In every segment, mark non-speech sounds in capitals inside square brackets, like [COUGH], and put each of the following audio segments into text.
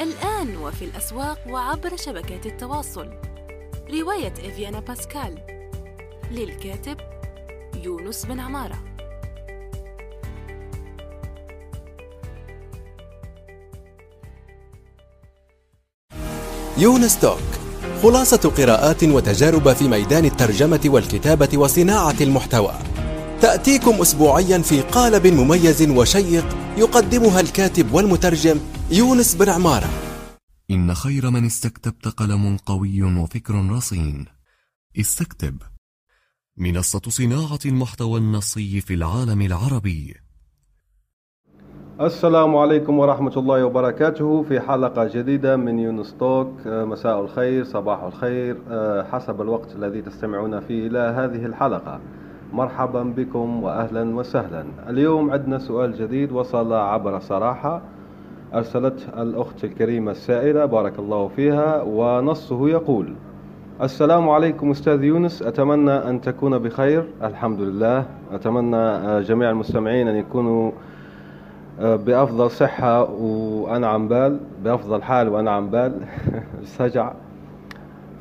الآن وفي الأسواق وعبر شبكات التواصل. رواية إفيانا باسكال. للكاتب يونس بن عمارة. يونس توك خلاصة قراءات وتجارب في ميدان الترجمة والكتابة وصناعة المحتوى. تأتيكم أسبوعيا في قالب مميز وشيق يقدمها الكاتب والمترجم يونس بن عمارة. إن خير من استكتبت قلم قوي وفكر رصين. استكتب. منصة صناعة المحتوى النصي في العالم العربي. السلام عليكم ورحمة الله وبركاته. في حلقة جديدة من يونس توك. آه، مساء الخير صباح الخير. آه، حسب الوقت الذي تستمعون فيه إلى هذه الحلقة. مرحبا بكم وأهلا وسهلا. اليوم عندنا سؤال جديد وصل عبر صراحة. أرسلت الأخت الكريمة السائلة بارك الله فيها ونصه يقول السلام عليكم أستاذ يونس أتمنى أن تكون بخير. الحمد لله. أتمنى آه، جميع المستمعين أن يكونوا آه، بأفضل صحة وأنعم بال بأفضل حال وأنعم بال [LAUGHS] سجع.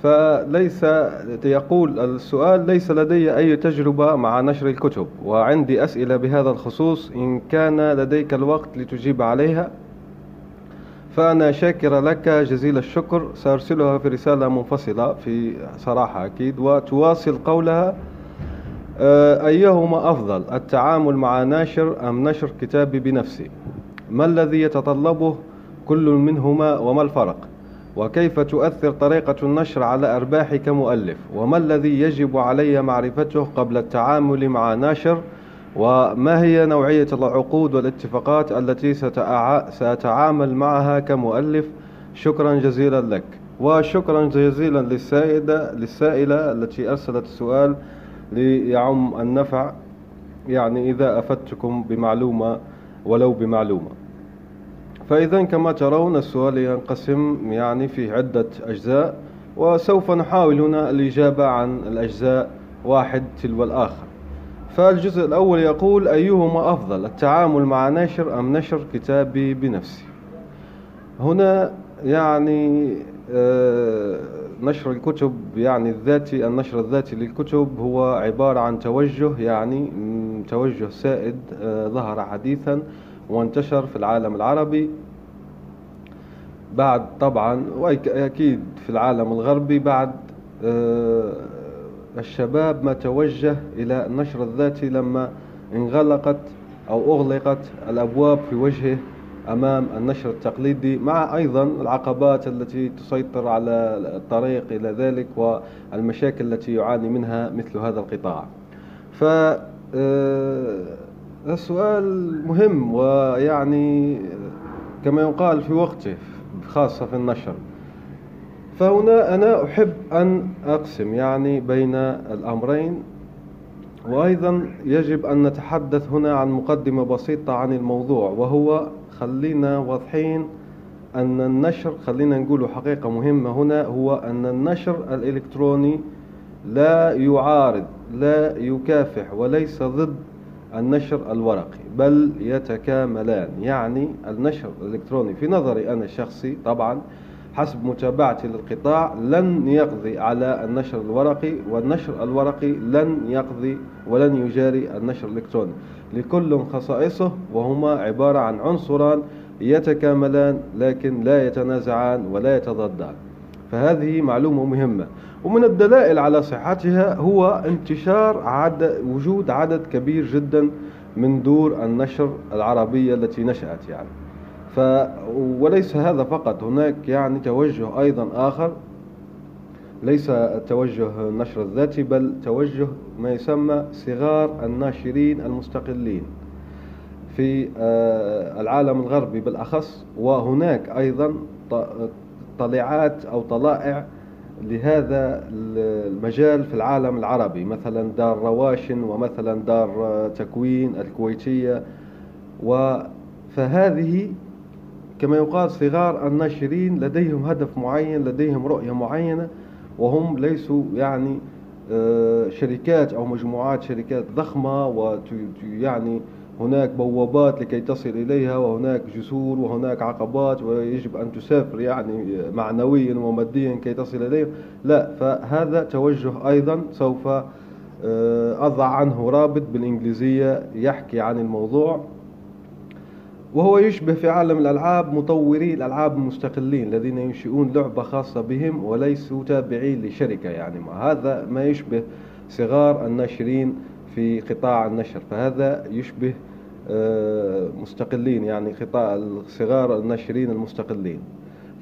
فليس يقول السؤال ليس لدي أي تجربة مع نشر الكتب وعندي أسئلة بهذا الخصوص إن كان لديك الوقت لتجيب عليها. فأنا شاكر لك جزيل الشكر. سأرسلها في رسالة منفصلة في صراحة أكيد وتواصل قولها. آه، أيهما أفضل التعامل مع ناشر أم نشر كتابي بنفسي ما الذي يتطلبه كل منهما وما الفرق؟ وكيف تؤثر طريقة النشر على أرباحي كمؤلف؟ وما الذي يجب علي معرفته قبل التعامل مع ناشر وما هي نوعية العقود والاتفاقات التي سأتعامل معها كمؤلف؟ شكرا جزيلا لك. وشكرا جزيلا للسائدة للسائلة التي أرسلت السؤال ليعم النفع. يعني إذا أفدتكم بمعلومة ولو بمعلومة. فإذا كما ترون السؤال ينقسم يعني في عدة أجزاء وسوف نحاول هنا الإجابة عن الأجزاء واحد تلو الآخر. فالجزء الأول يقول أيهما أفضل التعامل مع نشر أم نشر كتابي بنفسي؟ هنا يعني آه نشر الكتب يعني الذاتي النشر الذاتي للكتب هو عبارة عن توجه يعني توجه سائد آه، ظهر حديثا وانتشر في العالم العربي. بعد طبعا وأكيد في العالم الغربي بعد آه، الشباب ما توجه إلى النشر الذاتي لما انغلقت أو أغلقت الأبواب في وجهه أمام النشر التقليدي مع أيضا العقبات التي تسيطر على الطريق إلى ذلك والمشاكل التي يعاني منها مثل هذا القطاع. ف آه، السؤال مهم ويعني كما يقال في وقته خاصة في النشر. فهنا أنا أحب أن أقسم يعني بين الأمرين وأيضا يجب أن نتحدث هنا عن مقدمة بسيطة عن الموضوع وهو خلينا واضحين أن النشر خلينا نقول حقيقة مهمة هنا هو أن النشر الإلكتروني لا يعارض لا يكافح وليس ضد النشر الورقي بل يتكاملان. يعني النشر الإلكتروني في نظري أنا الشخصي طبعا حسب متابعتي للقطاع لن يقضي على النشر الورقي والنشر الورقي لن يقضي ولن يجاري النشر الإلكتروني. لكل خصائصه وهما عبارة عن عنصران يتكاملان لكن لا يتنازعان ولا يتضادان. فهذه معلومة مهمة. ومن الدلائل على صحتها هو انتشار عدد وجود عدد كبير جدا من دور النشر العربية التي نشأت يعني. ف وليس هذا فقط. هناك يعني توجه أيضا آخر. ليس توجه النشر الذاتي بل توجه ما يسمى صغار الناشرين المستقلين في آه، العالم الغربي بالأخص. وهناك أيضا طلعات أو طلائع لهذا المجال في العالم العربي. مثلا دار رواشن ومثلا دار تكوين الكويتية. فهذه كما يقال صغار الناشرين لديهم هدف معين لديهم رؤية معينة وهم ليسوا يعني آه، شركات أو مجموعات شركات ضخمة ويعني هناك بوابات لكي تصل إليها وهناك جسور وهناك عقبات ويجب أن تسافر يعني معنويا وماديا كي تصل إليها لا فهذا توجه أيضا سوف آه، أضع عنه رابط بالإنجليزية يحكي عن الموضوع. وهو يشبه في عالم الألعاب مطوري الألعاب المستقلين الذين ينشئون لعبة خاصة بهم وليسوا تابعين لشركة يعني. ما هذا ما يشبه صغار الناشرين في قطاع النشر فهذا يشبه آه، مستقلين يعني قطاع صغار الناشرين المستقلين.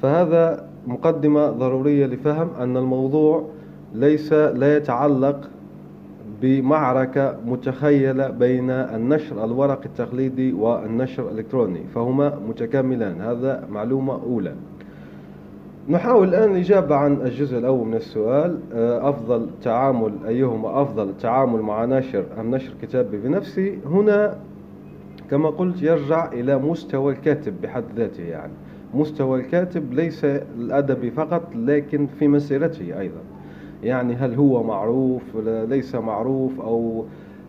فهذا مقدمة ضرورية لفهم أن الموضوع ليس لا يتعلق بمعركة متخيلة بين النشر الورقي التقليدي والنشر الإلكتروني فهما متكاملان. هذا معلومة أولى. نحاول الآن الإجابة عن الجزء الأول من السؤال. آه، أفضل تعامل أيهما أفضل التعامل مع ناشر أم نشر كتابي بنفسي؟ هنا كما قلت يرجع إلى مستوى الكاتب بحد ذاته يعني. مستوى الكاتب ليس الأدبي فقط لكن في مسيرته أيضا. يعني هل هو معروف ليس معروف أو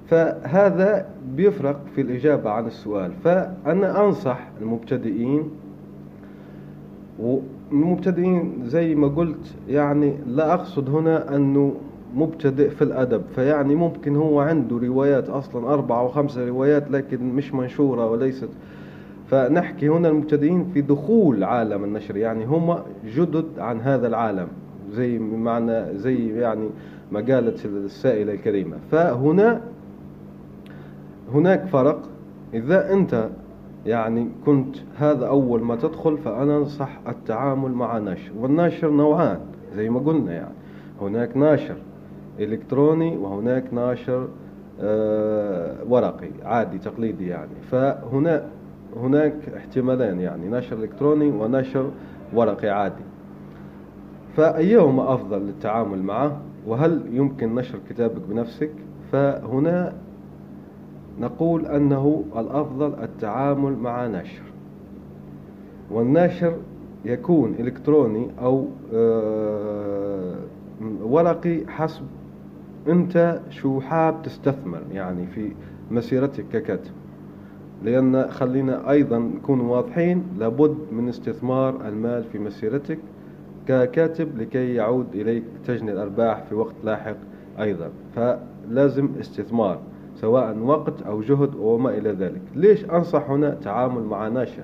فهذا بيفرق في الإجابة عن السؤال. فأنا أنصح المبتدئين والمبتدئين زي ما قلت يعني لا أقصد هنا أنه مبتدئ في الأدب. فيعني ممكن هو عنده روايات أصلا أربعة أو خمسة روايات لكن مش منشورة وليست. فنحكي هنا المبتدئين في دخول عالم النشر يعني هم جدد عن هذا العالم. زي معنى زي يعني ما قالت السائلة الكريمة. فهنا هناك فرق. إذا أنت يعني كنت هذا أول ما تدخل فأنا أنصح التعامل مع ناشر. والناشر نوعان زي ما قلنا يعني. هناك ناشر إلكتروني وهناك ناشر آه ورقي عادي تقليدي يعني. فهنا هناك احتمالين يعني. نشر إلكتروني ونشر ورقي عادي. فأيهما أفضل للتعامل معه؟ وهل يمكن نشر كتابك بنفسك؟ فهنا نقول أنه الأفضل التعامل مع نشر والناشر يكون إلكتروني أو آه، ورقي حسب أنت شو حاب تستثمر يعني في مسيرتك ككاتب. لأن خلينا أيضا نكون واضحين لابد من استثمار المال في مسيرتك. ككاتب لكي يعود إليك تجني الأرباح في وقت لاحق أيضا. فلازم استثمار سواء وقت أو جهد وما إلى ذلك. ليش أنصح هنا تعامل مع ناشر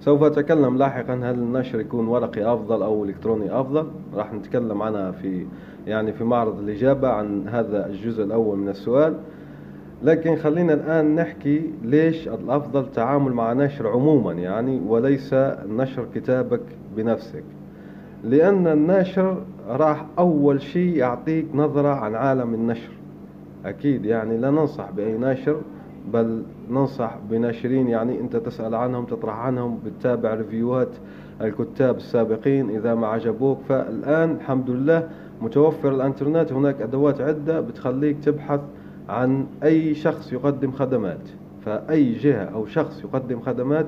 سوف أتكلم لاحقا هل النشر يكون ورقي أفضل أو إلكتروني أفضل؟ راح نتكلم عنها في يعني في معرض الإجابة عن هذا الجزء الأول من السؤال. لكن خلينا الآن نحكي ليش الأفضل تعامل مع نشر عموما يعني وليس نشر كتابك بنفسك. لأن الناشر راح أول شيء يعطيك نظرة عن عالم النشر. أكيد يعني لا ننصح بأي ناشر بل ننصح بناشرين يعني أنت تسأل عنهم تطرح عنهم بتتابع ريفيوهات الكتاب السابقين إذا ما عجبوك. فالآن الحمد لله متوفر الإنترنت هناك أدوات عدة بتخليك تبحث عن أي شخص يقدم خدمات. فأي جهة أو شخص يقدم خدمات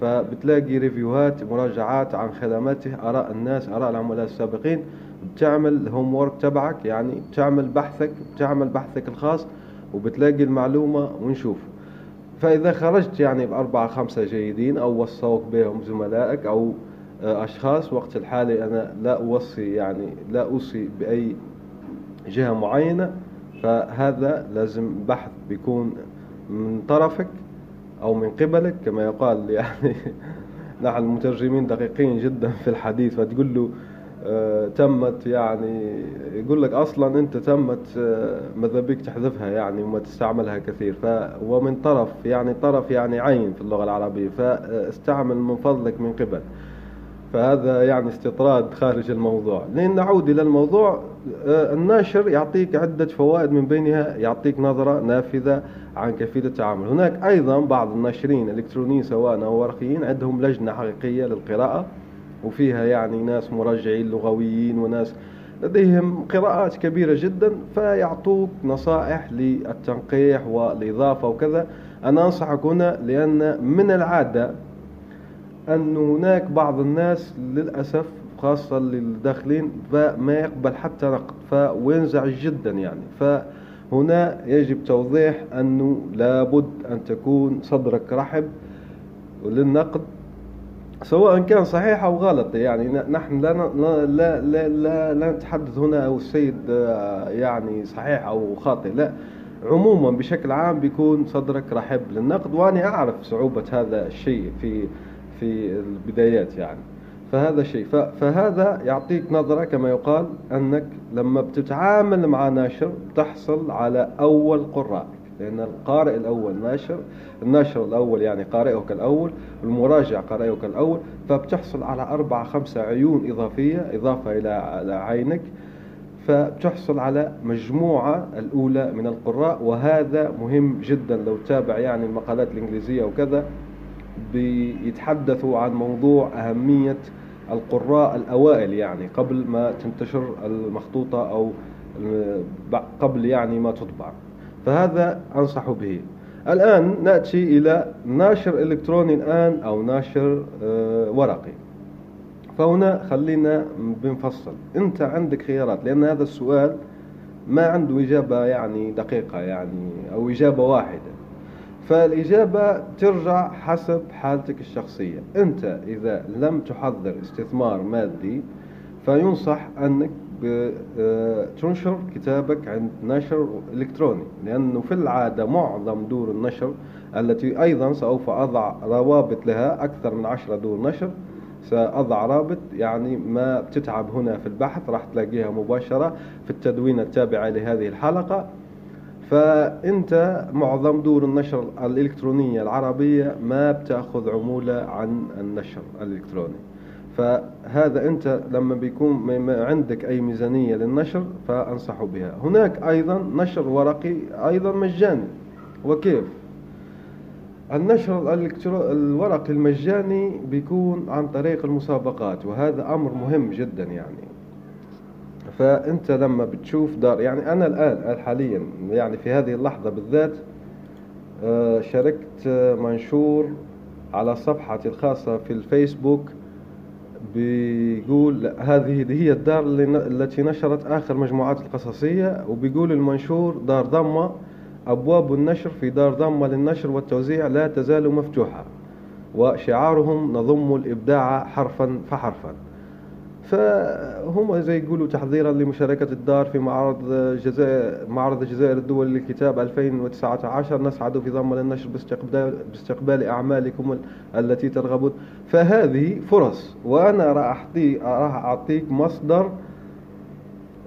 فبتلاقي review هات مراجعات عن خدماته آراء الناس آراء العملاء السابقين. بتعمل ال homework تبعك يعني بتعمل بحثك بتعمل بحثك الخاص وبتلاقي المعلومة ونشوف. فإذا خرجت يعني بأربعة خمسة جيدين أو وصوك بهم زملائك أو آه، أشخاص وقت الحالي أنا لا أوصي يعني لا أوصي بأي جهة معينة فهذا لازم بحث بيكون من طرفك. أو من قبلك كما يقال [LAUGHS] يعني نحن المترجمين دقيقين جدا في الحديث فتقول له آه تمت يعني يقول لك أصلا أنت تمت آه ماذا بك تحذفها يعني وما تستعملها كثير. ف ومن طرف يعني طرف يعني عين في اللغة العربية فاستعمل من فضلك من قبل. فهذا يعني استطراد خارج الموضوع. لين نعود إلى الموضوع الناشر يعطيك عدة فوائد من بينها يعطيك نظرة نافذة عن كيفية التعامل. هناك أيضا بعض الناشرين الإلكترونيين سواء أو ورقيين عندهم لجنة حقيقية للقراءة وفيها يعني ناس مرجعين لغويين وناس لديهم قراءات كبيرة جدا فيعطوك نصائح للتنقيح والإضافة وكذا. أنا أنصحك هنا لأن من العادة أن هناك بعض الناس للأسف خاصة للداخلين فما يقبل حتى نقد وينزعج جدا يعني. ف هنا يجب توضيح أنه لابد أن تكون صدرك رحب للنقد سواء كان صحيح أو غلط يعني. نحن لا لا لا لا, لا نتحدث هنا أو السيد آه، يعني صحيح أو خاطئ لا. عموما بشكل عام بيكون صدرك رحب للنقد وأنا أعرف صعوبة هذا الشيء في في البدايات يعني. فهذا شيء. فهذا يعطيك نظرة كما يقال أنك لما بتتعامل مع ناشر تحصل على أول قراء. لأن القارئ الأول ناشر الناشر الأول يعني قارئك الأول المراجع قارئك الأول فبتحصل على أربعة خمسة عيون إضافية إضافة إلى عينك فبتحصل على مجموعة الأولى من القراء. وهذا مهم جدا لو تابع يعني المقالات الإنجليزية وكذا بيتحدثوا عن موضوع أهمية القراء الأوائل يعني قبل ما تنتشر المخطوطة أو قبل يعني ما تطبع. فهذا أنصح به. الآن نأتي إلى ناشر إلكتروني الآن أو ناشر آه، ورقي. فهنا خلينا بنفصل. أنت عندك خيارات لأن هذا السؤال ما عنده إجابة يعني دقيقة يعني أو إجابة واحدة. فالإجابة ترجع حسب حالتك الشخصية. أنت إذا لم تحضر استثمار مادي فينصح أنك آه، تنشر كتابك عند نشر إلكتروني. لأنه في العادة معظم دور النشر التي أيضا سوف أضع روابط لها أكثر من عشرة دور نشر. سأضع رابط يعني ما بتتعب هنا في البحث راح تلاقيها مباشرة في التدوين التابعة لهذه الحلقة. فأنت معظم دور النشر الإلكترونية العربية ما بتأخذ عمولة عن النشر الإلكتروني. فهذا أنت لما بيكون عندك أي ميزانية للنشر فأنصح بها. هناك أيضا نشر ورقي أيضا مجاني. وكيف؟ النشر الورقي المجاني بيكون عن طريق المسابقات وهذا أمر مهم جدا يعني. فأنت لما بتشوف دار يعني أنا الآن حاليا يعني في هذه اللحظة بالذات آه، شاركت منشور على صفحتي الخاصة في الفيسبوك بيقول هذه هي الدار التي نشرت آخر مجموعات القصصية وبيقول المنشور دار ضمة أبواب النشر في دار ضمة للنشر والتوزيع لا تزال مفتوحة وشعارهم نضم الإبداع حرفا فحرفا. فهم زي يقولوا تحضيرا لمشاركة الدار في معرض جزائر معرض الجزائر الدولي للكتاب 2019 نسعد في ضمن النشر باستقبال باستقبال أعمالكم التي ترغبون. فهذه فرص وأنا راح راح أعطيك مصدر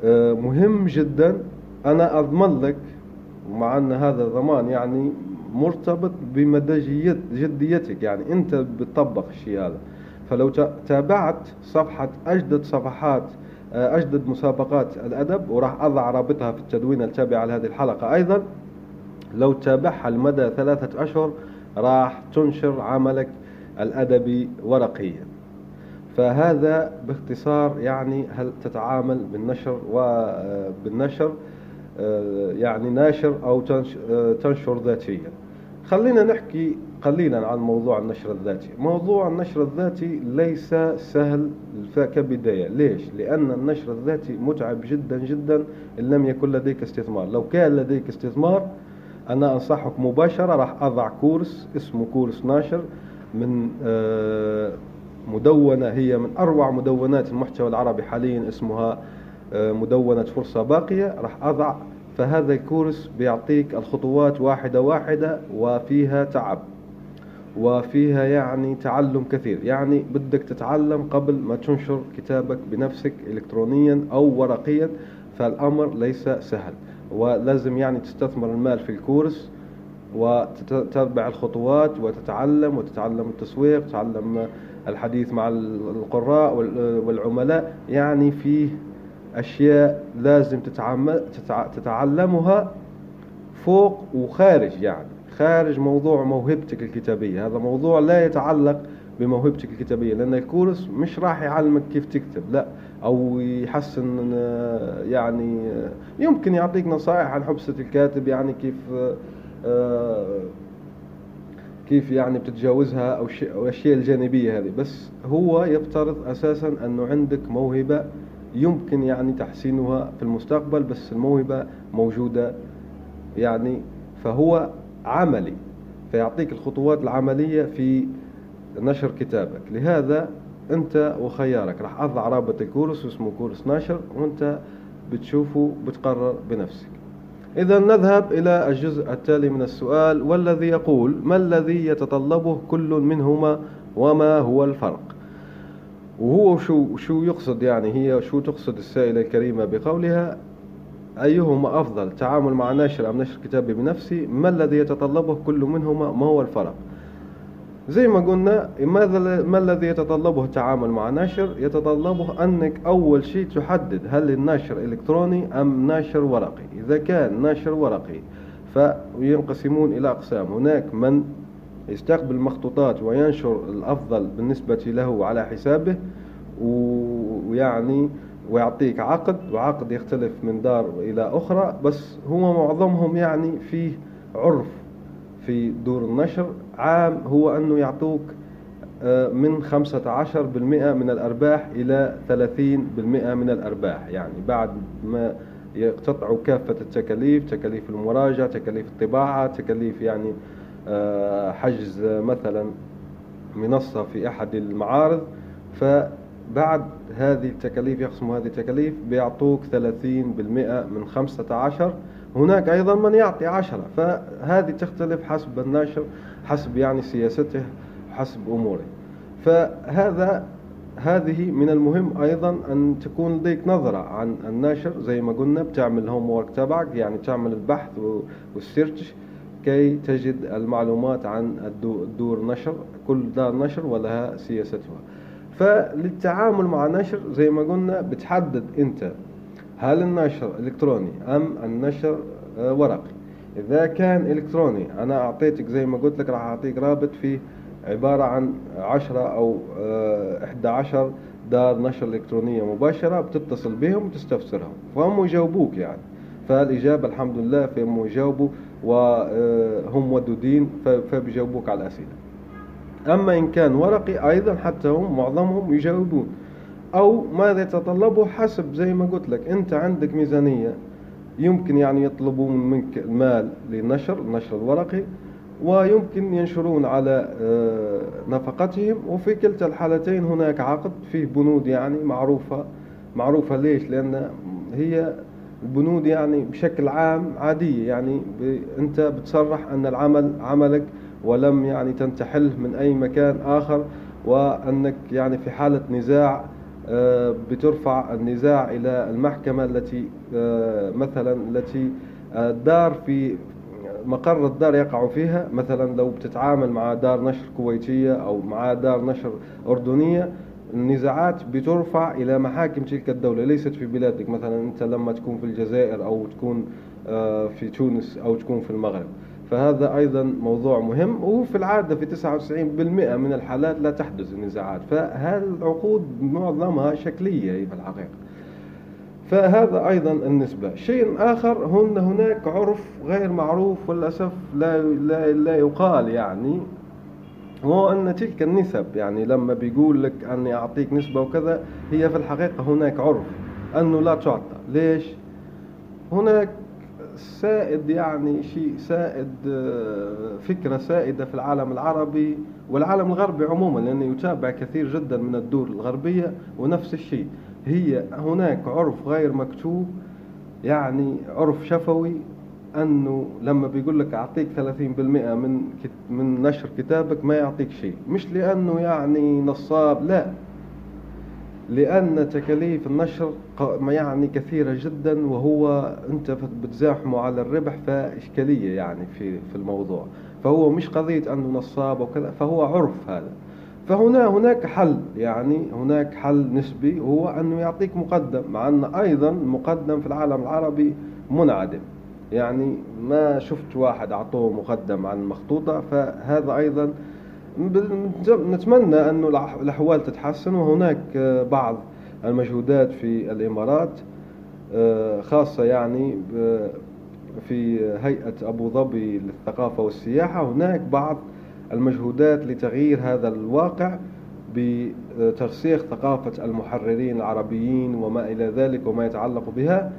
آه، مهم جدا. أنا أضمن لك مع أن هذا الضمان يعني مرتبط بمدى جديتك. يعني أنت بتطبق الشيء هذا. فلو تابعت صفحة أجدد صفحات آه، أجدد مسابقات الأدب وراح أضع رابطها في التدوين التابع لهذه الحلقة. أيضا لو تابعها لمدى ثلاثة أشهر راح تنشر عملك الأدبي ورقيا. فهذا باختصار يعني هل تتعامل بالنشر وبالنشر آه، يعني ناشر أو آه، تنشر ذاتيا. خلينا نحكي قليلا عن موضوع النشر الذاتي. موضوع النشر الذاتي ليس سهل كبداية. ليش؟ لأن النشر الذاتي متعب جدا جدا إن لم يكن لديك استثمار. لو كان لديك استثمار أنا أنصحك مباشرة راح أضع كورس اسمه كورس ناشر من آه، مدونة هي من أروع مدونات المحتوى العربي حاليا اسمها آه، مدونة فرصة باقية. راح أضع فهذا الكورس بيعطيك الخطوات واحدة واحدة وفيها تعب. وفيها يعني تعلم كثير. يعني بدك تتعلم قبل ما تنشر كتابك بنفسك إلكترونيا أو ورقيا فالأمر ليس سهل. ولازم يعني تستثمر المال في الكورس وتتبع الخطوات وتتعلم وتتعلم التسويق تتعلم الحديث مع القراء والعملاء. يعني فيه أشياء لازم تتعلمها فوق وخارج يعني. خارج موضوع موهبتك الكتابية. هذا موضوع لا يتعلق بموهبتك الكتابية لأن الكورس مش راح يعلمك كيف تكتب لا. أو يحسن يعني يمكن يعطيك نصائح عن حبسة الكاتب يعني كيف كيف يعني بتتجاوزها أو الأشياء الجانبية هذه. بس هو يفترض أساسا أنه عندك موهبة يمكن يعني تحسينها في المستقبل بس الموهبة موجودة يعني. فهو عملي فيعطيك الخطوات العملية في نشر كتابك. لهذا أنت وخيارك راح أضع رابط الكورس اسمه كورس ناشر وأنت بتشوفه بتقرر بنفسك. إذا نذهب إلى الجزء التالي من السؤال والذي يقول ما الذي يتطلبه كل منهما وما هو الفرق؟ وهو شو شو يقصد يعني هي شو تقصد السائلة الكريمة بقولها؟ أيهما أفضل؟ تعامل مع ناشر أم نشر كتابي بنفسي؟ ما الذي يتطلبه كل منهما؟ ما هو الفرق؟ زي ما قلنا ماذا ما الذي يتطلبه التعامل مع ناشر؟ يتطلبه أنك أول شيء تحدد هل الناشر إلكتروني أم ناشر ورقي. إذا كان ناشر ورقي فينقسمون إلى أقسام. هناك من يستقبل مخطوطات وينشر الأفضل بالنسبة له على حسابه ويعني ويعطيك عقد وعقد يختلف من دار إلى أخرى بس هو معظمهم يعني فيه عرف في دور النشر. عام هو أنه يعطوك آه، من 15% من الأرباح إلى 30% من الأرباح. يعني بعد ما يقتطعوا كافة التكاليف تكاليف المراجعة تكاليف الطباعة تكاليف يعني آه، حجز مثلا منصة في أحد المعارض فبعد هذه التكاليف يقسموا هذه التكاليف بيعطوك 30% من 15 هناك أيضا من يعطي عشرة. فهذه تختلف حسب الناشر حسب يعني سياسته حسب أموره. فهذا هذه من المهم أيضا أن تكون لديك نظرة عن الناشر زي ما قلنا بتعمل ال homework تبعك يعني تعمل البحث وال search. كي تجد المعلومات عن الدور نشر كل دار نشر ولها سياستها. فللتعامل مع النشر زي ما قلنا بتحدد انت هل النشر إلكتروني أم النشر آه، ورقي. إذا كان إلكتروني أنا أعطيتك زي ما قلت لك راح أعطيك رابط فيه عبارة عن عشرة أو آه، إحدى عشر دار نشر إلكترونية مباشرة بتتصل بهم وتستفسرهم. فهم يجاوبوك يعني. فالإجابة الحمد لله فهم يجاوبوا وهم آه، ودودين فبيجاوبوك على الأسئلة. أما إن كان ورقي أيضا حتى هم معظمهم يجاوبون. أو ماذا يتطلبه حسب زي ما قلت لك أنت عندك ميزانية يمكن يعني يطلبون منك المال للنشر النشر الورقي ويمكن ينشرون على آه، نفقتهم. وفي كلتا الحالتين هناك عقد فيه بنود يعني معروفة معروفة ليش؟ لأن هي البنود يعني بشكل عام عادية يعني أنت بتصرح أن العمل عملك ولم يعني تنتحل من أي مكان آخر وأنك يعني في حالة نزاع آه، بترفع النزاع إلى المحكمة التي آه، مثلا التي الدار آه، في مقر الدار يقع فيها. مثلا لو بتتعامل مع دار نشر كويتية أو مع دار نشر أردنية النزاعات بترفع إلى محاكم تلك الدولة. ليست في بلادك. مثلا أنت لما تكون في الجزائر أو تكون في تونس أو تكون في المغرب. فهذا أيضا موضوع مهم وفي العادة في 99% من الحالات لا تحدث النزاعات. فهذه العقود معظمها شكلية في الحقيقة. فهذا أيضا النسبة. شيء آخر هن هناك عرف غير معروف وللأسف لا, لا, لا يقال يعني هو أن تلك النسب يعني لما بيقول لك أني أعطيك نسبة وكذا هي في الحقيقة هناك عرف أنه لا تعطى. ليش؟ هناك سائد يعني شيء سائد آه، فكرة سائدة في العالم العربي والعالم الغربي عموما لأنه يتابع كثير جدا من الدول الغربية ونفس الشيء. هي هناك عرف غير مكتوب يعني عرف شفوي أنه لما بيقول لك أعطيك 30% من من نشر كتابك ما يعطيك شيء. مش لأنه يعني نصاب لا. لأن تكاليف النشر يعني كثيرة جدا وهو أنت بتزاحمه على الربح فإشكالية يعني في في الموضوع. فهو مش قضية أنه نصاب وكذا فهو عرف هذا. فهنا هناك حل يعني هناك حل نسبي هو أنه يعطيك مقدم مع أن أيضا المقدم في العالم العربي منعدم. يعني ما شفت واحد أعطوه مقدم عن المخطوطة فهذا أيضا نتمنى أن الأحوال تتحسن وهناك آه، بعض المجهودات في الإمارات آه، خاصة يعني في هيئة أبو ظبي للثقافة والسياحة. هناك بعض المجهودات لتغيير هذا الواقع بترسيخ ثقافة المحررين العربيين وما إلى ذلك وما يتعلق بها.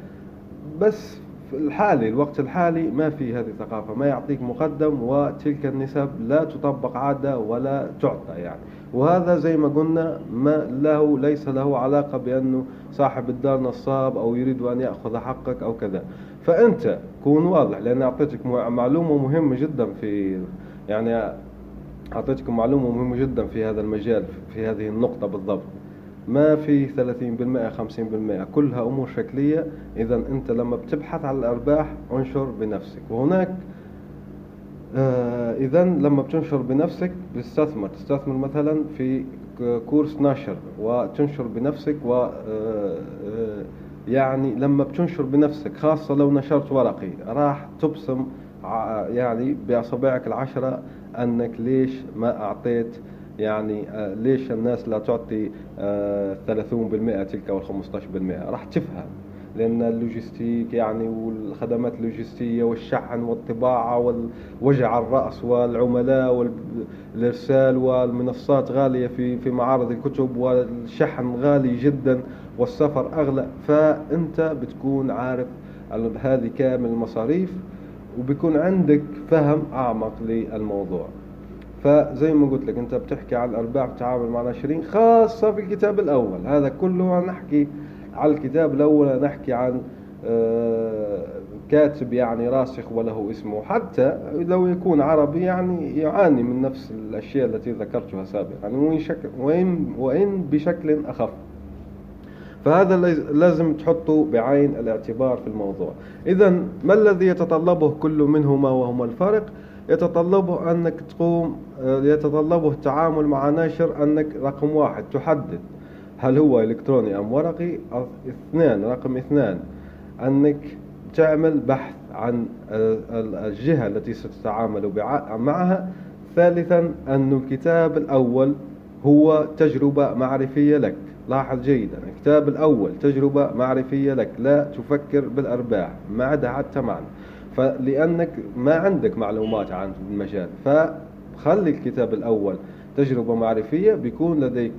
بس الحالي الوقت الحالي ما في هذه الثقافة ما يعطيك مقدم وتلك النسب لا تطبق عادة ولا تعطى يعني. وهذا زي ما قلنا ما له ليس له علاقة بأنه صاحب الدار نصاب أو يريد أن يأخذ حقك أو كذا. فأنت كون واضح لأن أعطيتك معلومة مهمة جدا في يعني أعطيتكم معلومة مهمة جدا في هذا المجال في هذه النقطة بالضبط. ما في 30% 50% كلها أمور شكلية. إذا أنت لما بتبحث عن الأرباح انشر بنفسك. وهناك آه إذا لما بتنشر بنفسك بتستثمر. تستثمر مثلا في كورس نشر وتنشر بنفسك و آه، آه، يعني لما بتنشر بنفسك خاصة لو نشرت ورقي راح تبصم يعني بأصابعك العشرة أنك ليش ما أعطيت يعني آه، ليش الناس لا تعطي 30% تلك أو 15% راح تفهم لأن اللوجستيك يعني والخدمات اللوجستية والشحن والطباعة ووجع الرأس والعملاء والإرسال والمنصات غالية في في معارض الكتب والشحن غالي جدا والسفر أغلى فأنت بتكون عارف هذه كامل المصاريف وبيكون عندك فهم أعمق للموضوع. فزي ما قلت لك انت بتحكي عن الأرباح بتعامل مع ناشرين خاصة في الكتاب الأول. هذا كله نحكي على الكتاب الأول نحكي عن آه، كاتب يعني راسخ وله اسمه. حتى لو يكون عربي يعني يعاني من نفس الأشياء التي ذكرتها سابقا يعني وإن, وإن, وإن بشكل أخف. فهذا لازم تحطه بعين الاعتبار في الموضوع. إذا ما الذي يتطلبه كل منهما وهما الفرق يتطلبه أنك تقوم يتطلبه التعامل مع ناشر أنك رقم واحد تحدد هل هو إلكتروني أم ورقي. اثنان رقم اثنان أنك تعمل بحث عن الجهة التي ستتعامل معها. ثالثا أن الكتاب الأول هو تجربة معرفية لك. لاحظ جيدا الكتاب الأول تجربة معرفية لك لا تفكر بالأرباح ما عدا حتى معنى. فلأنك ما عندك معلومات عن المجال. فخلي الكتاب الأول. تجربة معرفية بيكون لديك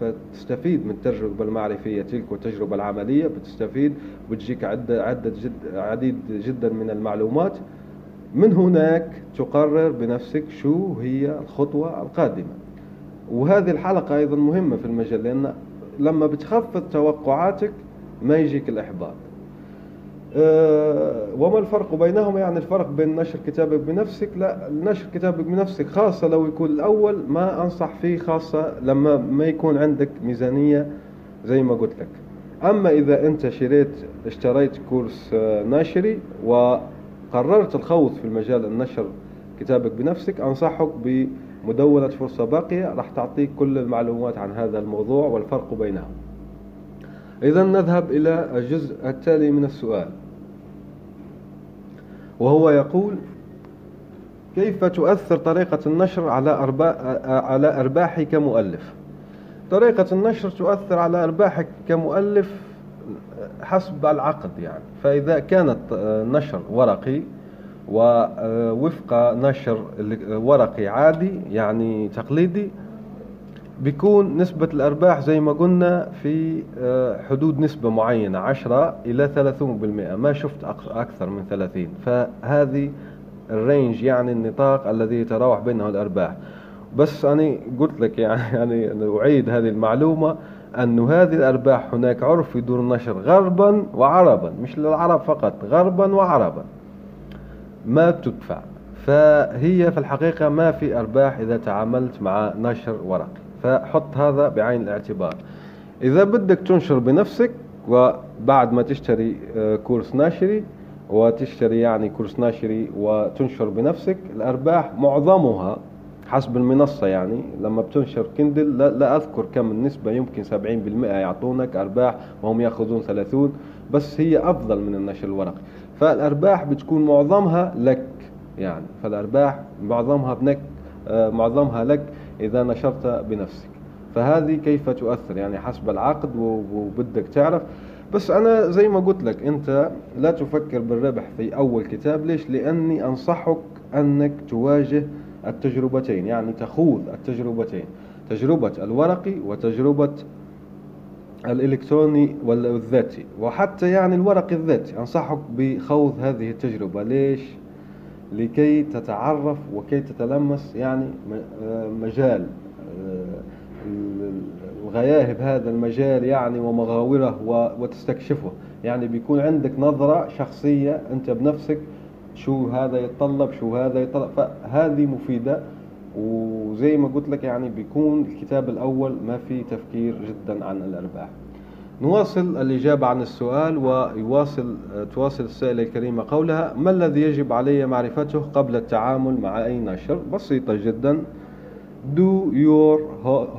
فتستفيد من التجربة المعرفية تلك والتجربة العملية بتستفيد بتجيك عدة عدة جد عديد جدا من المعلومات. من هناك تقرر بنفسك شو هي الخطوة القادمة. وهذه الحلقة أيضا مهمة في المجال لأن لما بتخفض توقعاتك ما يجيك الإحباط. وما الفرق بينهما يعني الفرق بين نشر كتابك بنفسك؟ لا نشر كتابك بنفسك خاصة لو يكون الأول ما أنصح فيه خاصة لما ما يكون عندك ميزانية زي ما قلت لك. أما إذا أنت شريت اشتريت كورس آه، ناشري وقررت الخوض في المجال النشر كتابك بنفسك أنصحك بمدونة فرصة باقية. راح تعطيك كل المعلومات عن هذا الموضوع والفرق بينهم. إذا نذهب إلى الجزء التالي من السؤال. وهو يقول كيف تؤثر طريقة النشر على على أرباحي كمؤلف؟ طريقة النشر تؤثر على أرباحك كمؤلف حسب العقد يعني. فإذا كانت نشر ورقي ووفق نشر ورقي عادي يعني تقليدي بيكون نسبة الأرباح زي ما قلنا في آه، حدود نسبة معينة 10 إلى 30% ما شفت أكثر من 30 فهذه الرينج يعني النطاق الذي يتراوح بينه الأرباح. بس أنا قلت لك يعني [LAUGHS] يعني أعيد هذه المعلومة أن هذه الأرباح هناك عرف في دور النشر غربا وعربا مش للعرب فقط غربا وعربا. ما بتدفع. فهي في الحقيقة ما في أرباح إذا تعاملت مع نشر ورقي. فحط هذا بعين الاعتبار. إذا بدك تنشر بنفسك وبعد ما تشتري آه، كورس ناشري وتشتري يعني كورس ناشري وتنشر بنفسك الأرباح معظمها حسب المنصة يعني لما بتنشر كندل لا, لا أذكر كم النسبة يمكن 70% يعطونك أرباح وهم يأخذون 30 بس هي أفضل من النشر الورقي. فالأرباح بتكون معظمها لك يعني فالأرباح معظمها بنك آه، معظمها لك. إذا نشرت بنفسك. فهذه كيف تؤثر؟ يعني حسب العقد وبدك تعرف. بس أنا زي ما قلت لك أنت لا تفكر بالربح في أول كتاب. ليش؟ لأني أنصحك أنك تواجه التجربتين يعني تخوض التجربتين. تجربة الورقي وتجربة الإلكتروني والذاتي. وحتى يعني الورق الذاتي أنصحك بخوض هذه التجربة. ليش؟ لكي تتعرف وكي تتلمس يعني آه، مجال غياهب هذا المجال يعني ومغاورة وتستكشفه. يعني بيكون عندك نظرة شخصية أنت بنفسك شو هذا يتطلب شو هذا يتطلب. فهذه مفيدة. وزي ما قلت لك يعني بيكون الكتاب الأول ما في تفكير جدا عن الأرباح. نواصل الإجابة عن السؤال ويواصل تواصل السائلة الكريمة قولها ما الذي يجب علي معرفته قبل التعامل مع أي نشر؟ بسيطة جدا. Do your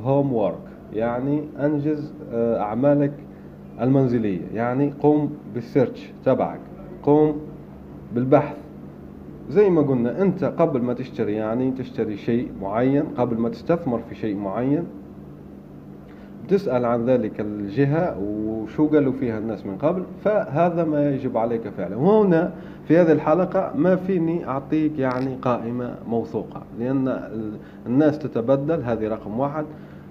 homework يعني أنجز آه، أعمالك المنزلية يعني قم بالسيرش تبعك قم بالبحث. زي ما قلنا أنت قبل ما تشتري يعني تشتري شيء معين قبل ما تستثمر في شيء معين تسأل عن ذلك الجهة وشو قالوا فيها الناس من قبل فهذا ما يجب عليك فعله وهنا في هذه الحلقة ما فيني أعطيك يعني قائمة موثوقة لأن الناس تتبدل هذه رقم واحد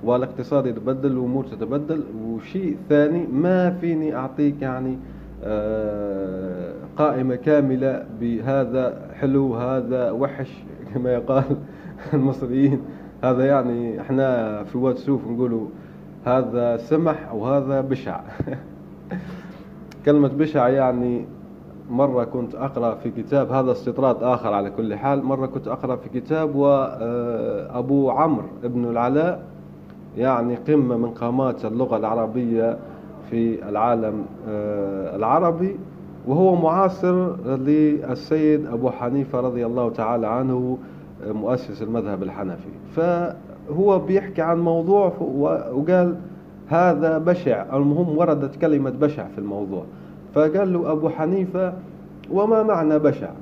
والاقتصاد يتبدل والأمور تتبدل. وشيء ثاني ما فيني أعطيك يعني آه، قائمة كاملة بهذا حلو هذا وحش كما يقال [LAUGHS] المصريين. هذا يعني إحنا في واد سوف نقولوا هذا سمح وهذا بشع. [LAUGHS] كلمة بشع يعني مرة كنت أقرأ في كتاب هذا استطراد آخر على كل حال. مرة كنت أقرأ في كتاب وأبو آه، عمرو ابن العلاء يعني قمة من قامات اللغة العربية في العالم آه، العربي. وهو معاصر للسيد أبو حنيفة رضي الله تعالى عنه مؤسس المذهب الحنفي. فهو بيحكي عن موضوع وقال هذا بشع. المهم وردت كلمة بشع في الموضوع. فقال له أبو حنيفة وما معنى بشع؟ [LAUGHS]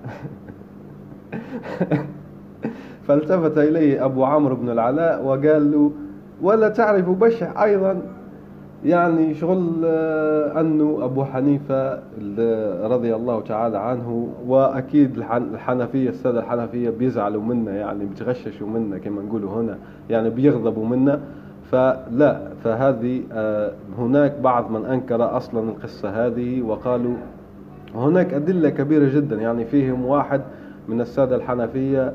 فالتفت إليه أبو عمرو بن العلاء وقال له ولا تعرف بشع أيضا؟ يعني شغل آه، أنه أبو حنيفة رضي الله تعالى عنه وأكيد الحنفية السادة الحنفية بيزعلوا منا يعني بيتغششوا منا كما نقولوا هنا يعني بيغضبوا منا فلا فهذه آه، هناك بعض من أنكر أصلا القصة هذه وقالوا هناك أدلة كبيرة جدا يعني فيهم واحد من السادة الحنفية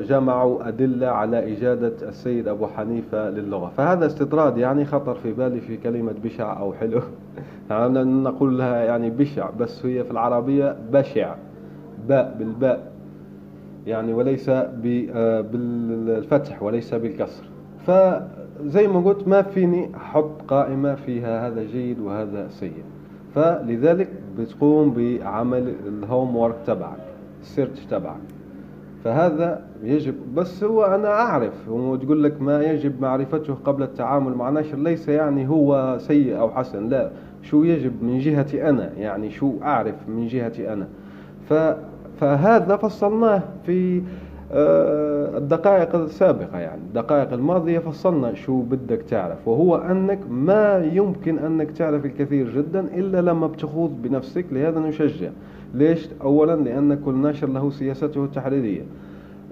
جمعوا أدلة على إجادة السيد أبو حنيفة للغة. فهذا استطراد يعني خطر في بالي في كلمة بشع أو حلو. [LAUGHS] يعني نقول لها يعني بشع بس هي في العربية بشع باء بالباء يعني وليس آه، بالفتح وليس بالكسر. فزي ما قلت ما فيني أحط قائمة فيها هذا جيد وهذا سيء. فلذلك بتقوم بعمل ال homework تبعك ال search تبعك. فهذا يجب بس هو أنا أعرف وتقول لك ما يجب معرفته قبل التعامل مع نشر ليس يعني هو سيء أو حسن لا شو يجب من جهتي أنا يعني شو أعرف من جهتي أنا. فهذا فصلناه في الدقائق السابقة يعني. الدقائق الماضية فصلنا شو بدك تعرف وهو أنك ما يمكن أنك تعرف الكثير جدا إلا لما بتخوض بنفسك لهذا نشجع. ليش؟ أولا لأن كل ناشر له سياسته التحريرية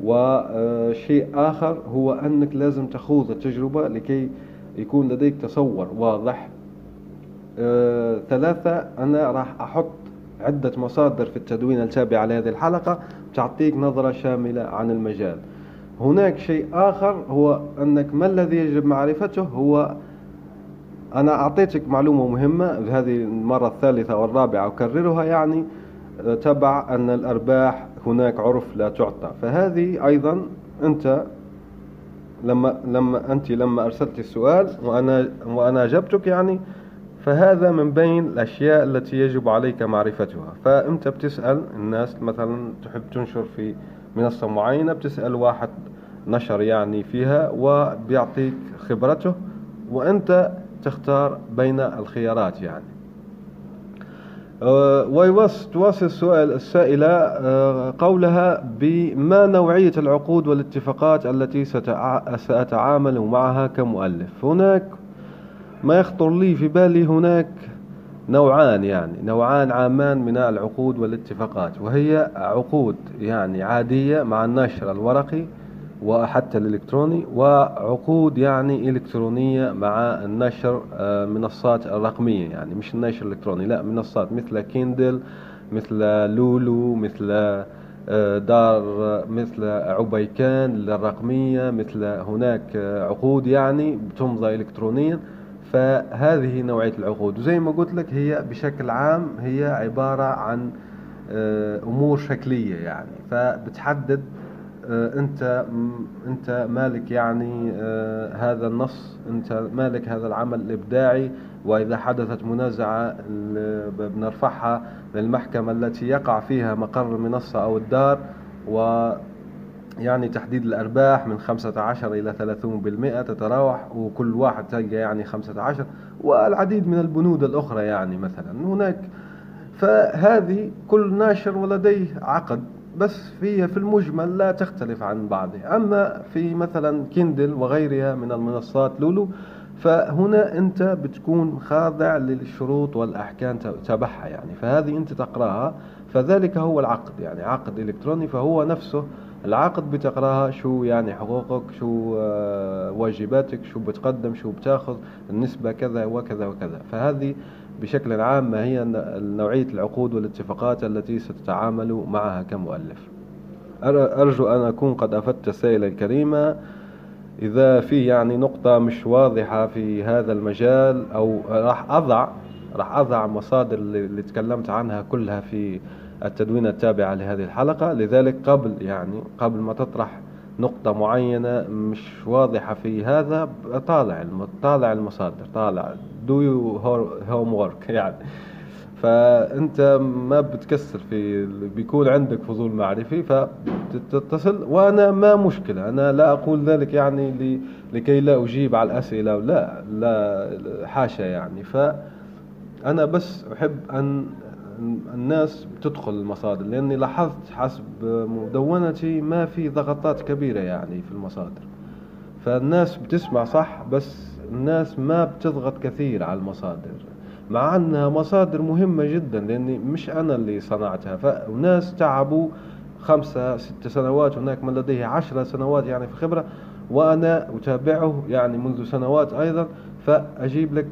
وشيء آخر هو أنك لازم تخوض التجربة لكي يكون لديك تصور واضح. آه، ثلاثة أنا راح أحط عدة مصادر في التدوين التابع لهذه الحلقة تعطيك نظرة شاملة عن المجال. هناك شيء آخر هو أنك ما الذي يجب معرفته هو أنا أعطيتك معلومة مهمة هذه المرة الثالثة والرابعة أكررها يعني تبع أن الأرباح هناك عرف لا تعطى. فهذه أيضا أنت لما لما أنت لما أرسلت السؤال وأنا وأنا أجبتك يعني فهذا من بين الأشياء التي يجب عليك معرفتها. فأنت بتسأل الناس مثلا تحب تنشر في منصة معينة بتسأل واحد نشر يعني فيها وبيعطيك خبرته وأنت تختار بين الخيارات يعني. أه، وتواصل السؤال السائلة أه، قولها بما نوعية العقود والاتفاقات التي سأتعامل معها كمؤلف. هناك ما يخطر لي في بالي هناك نوعان يعني نوعان عامان من العقود والاتفاقات وهي عقود يعني عادية مع النشر الورقي وحتى الإلكتروني وعقود يعني إلكترونية مع النشر آه، منصات الرقمية يعني مش النشر الإلكتروني لا منصات مثل كيندل مثل لولو مثل آه، دار مثل عبيكان للرقمية مثل هناك عقود يعني تمضى إلكترونيا. فهذه نوعية العقود. وزي ما قلت لك هي بشكل عام هي عبارة عن آه، أمور شكلية يعني. فبتحدد آه، أنت أنت مالك يعني آه، هذا النص أنت مالك هذا العمل الإبداعي. وإذا حدثت منازعة بنرفعها للمحكمة التي يقع فيها مقر المنصة أو الدار. و يعني تحديد الأرباح من 15 إلى 30% تتراوح وكل واحد تلقى يعني 15 والعديد من البنود الأخرى يعني مثلا هناك. فهذه كل ناشر ولديه عقد بس هي في المجمل لا تختلف عن بعضها. أما في مثلا كيندل وغيرها من المنصات لولو فهنا أنت بتكون خاضع للشروط والأحكام تبعها يعني. فهذه أنت تقرأها فذلك هو العقد يعني عقد إلكتروني فهو نفسه العقد بتقراها شو يعني حقوقك شو آه، واجباتك شو بتقدم شو بتاخذ النسبة كذا وكذا وكذا. فهذه بشكل عام ما هي نوعية العقود والاتفاقات التي ستتعامل معها كمؤلف. أرجو أن أكون قد أفدت السائلة الكريمة إذا في يعني نقطة مش واضحة في هذا المجال أو راح أضع راح أضع مصادر اللي تكلمت عنها كلها في التدوين التابعة لهذه الحلقة. لذلك قبل يعني قبل ما تطرح نقطة معينة مش واضحة في هذا طالع طالع المصادر طالع do you homework [LAUGHS] يعني. فأنت ما بتكسر في بيكون عندك فضول معرفي فتتصل وأنا ما مشكلة أنا لا أقول ذلك يعني لكي لا أجيب على الأسئلة لا لا حاشا يعني. فأنا بس أحب أن الناس بتدخل المصادر لأني لاحظت حسب مدونتي ما في ضغطات كبيرة يعني في المصادر. فالناس بتسمع صح بس الناس ما بتضغط كثير على المصادر مع أنها مصادر مهمة جدا لأني مش أنا اللي صنعتها. فناس تعبوا خمسة ست سنوات هناك من لديه عشر سنوات يعني في خبرة وأنا أتابعه يعني منذ سنوات أيضا. فأجيب لك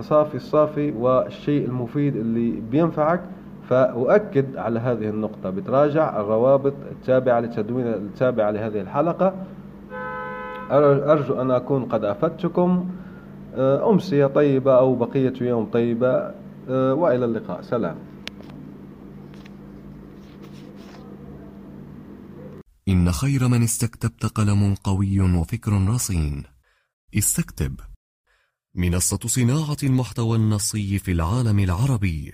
صافي الصافي والشيء المفيد اللي بينفعك فأؤكد على هذه النقطة. بتراجع الروابط التابعة لتدوين التابعة لهذه الحلقة. أرجو أن أكون قد أفدتكم. آه، أمسية طيبة أو بقية يوم طيبة. آه، وإلى اللقاء. سلام. إن خير من استكتبت قلم قوي وفكر رصين استكتب. منصة صناعة المحتوى النصي في العالم العربي.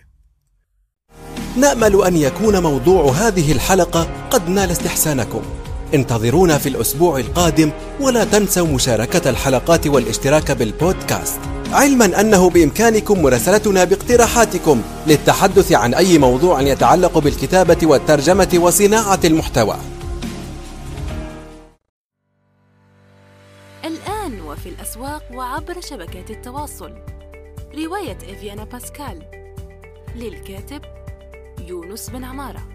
نأمل أن يكون موضوع هذه الحلقة قد نال استحسانكم. انتظرونا في الأسبوع القادم ولا تنسوا مشاركة الحلقات والاشتراك بالبودكاست. علما أنه بإمكانكم مراسلتنا باقتراحاتكم للتحدث عن أي موضوع يتعلق بالكتابة والترجمة وصناعة المحتوى. وفي الأسواق وعبر شبكات التواصل. رواية إفيانا باسكال. للكاتب يونس بن عمارة.